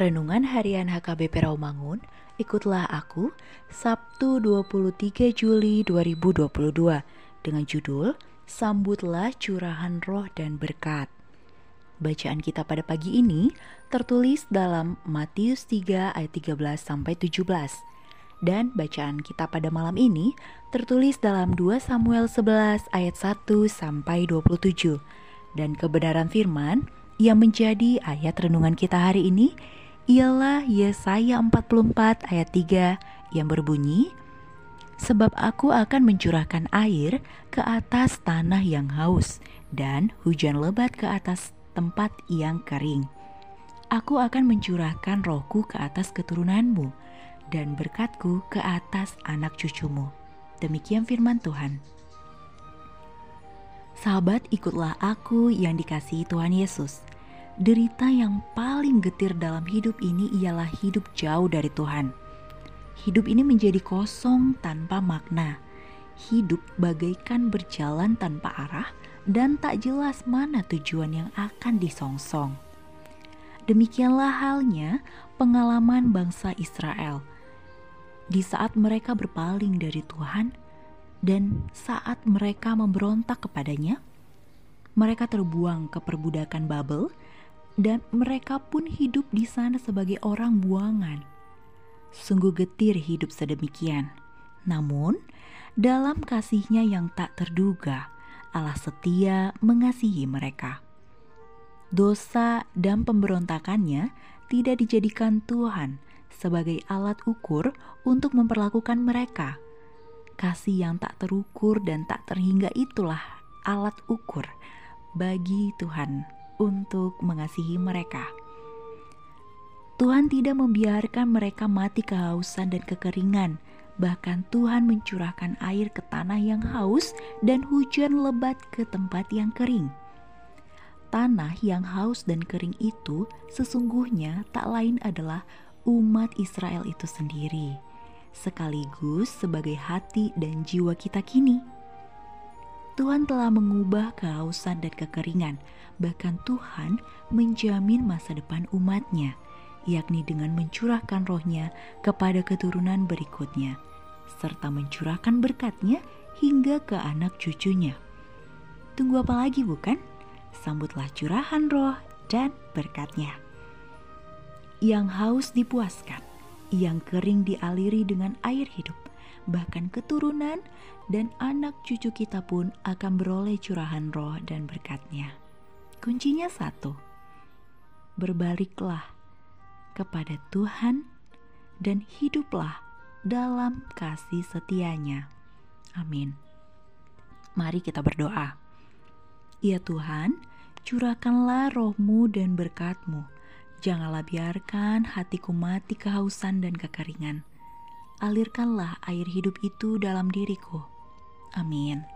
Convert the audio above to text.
Renungan Harian HKBP Rawamangun, ikutlah aku Sabtu 23 Juli 2022 dengan judul Sambutlah Curahan Roh dan Berkat. Bacaan kita pada pagi ini tertulis dalam Matius 3 ayat 13 sampai 17. Dan bacaan kita pada malam ini tertulis dalam 2 Samuel 11 ayat 1 sampai 27. Dan kebenaran firman yang menjadi ayat renungan kita hari ini ialah Yesaya 44 ayat 3 yang berbunyi, Sebab aku akan mencurahkan air ke atas tanah yang haus dan hujan lebat ke atas tempat yang kering. Aku akan mencurahkan rohku ke atas keturunanmu dan berkatku ke atas anak cucumu. Demikian firman Tuhan. Sahabat, ikutlah aku yang dikasihi Tuhan Yesus derita yang paling getir dalam hidup ini ialah hidup jauh dari Tuhan. Hidup ini menjadi kosong tanpa makna. Hidup bagaikan berjalan tanpa arah dan tak jelas mana tujuan yang akan disongsong. Demikianlah halnya pengalaman bangsa Israel. Di saat mereka berpaling dari Tuhan dan saat mereka memberontak kepadanya, mereka terbuang ke perbudakan Babel dan mereka pun hidup di sana sebagai orang buangan. Sungguh getir hidup sedemikian. Namun, dalam kasihnya yang tak terduga, Allah setia mengasihi mereka. Dosa dan pemberontakannya tidak dijadikan Tuhan sebagai alat ukur untuk memperlakukan mereka. Kasih yang tak terukur dan tak terhingga itulah alat ukur bagi Tuhan untuk mengasihi mereka. Tuhan tidak membiarkan mereka mati kehausan dan kekeringan. Bahkan Tuhan mencurahkan air ke tanah yang haus dan hujan lebat ke tempat yang kering. Tanah yang haus dan kering itu sesungguhnya tak lain adalah umat Israel itu sendiri, sekaligus sebagai hati dan jiwa kita kini. Tuhan telah mengubah kehausan dan kekeringan, bahkan Tuhan menjamin masa depan umatnya, yakni dengan mencurahkan rohnya kepada keturunan berikutnya, serta mencurahkan berkatnya hingga ke anak cucunya. Tunggu apa lagi bukan? Sambutlah curahan roh dan berkatnya. Yang haus dipuaskan, yang kering dialiri dengan air hidup, bahkan keturunan dan anak cucu kita pun akan beroleh curahan roh dan berkatnya. Kuncinya satu, berbaliklah kepada Tuhan dan hiduplah dalam kasih setianya. Amin. Mari kita berdoa. Ya Tuhan, curahkanlah rohmu dan berkatmu. Janganlah biarkan hatiku mati kehausan dan kekeringan alirkanlah air hidup itu dalam diriku. Amin.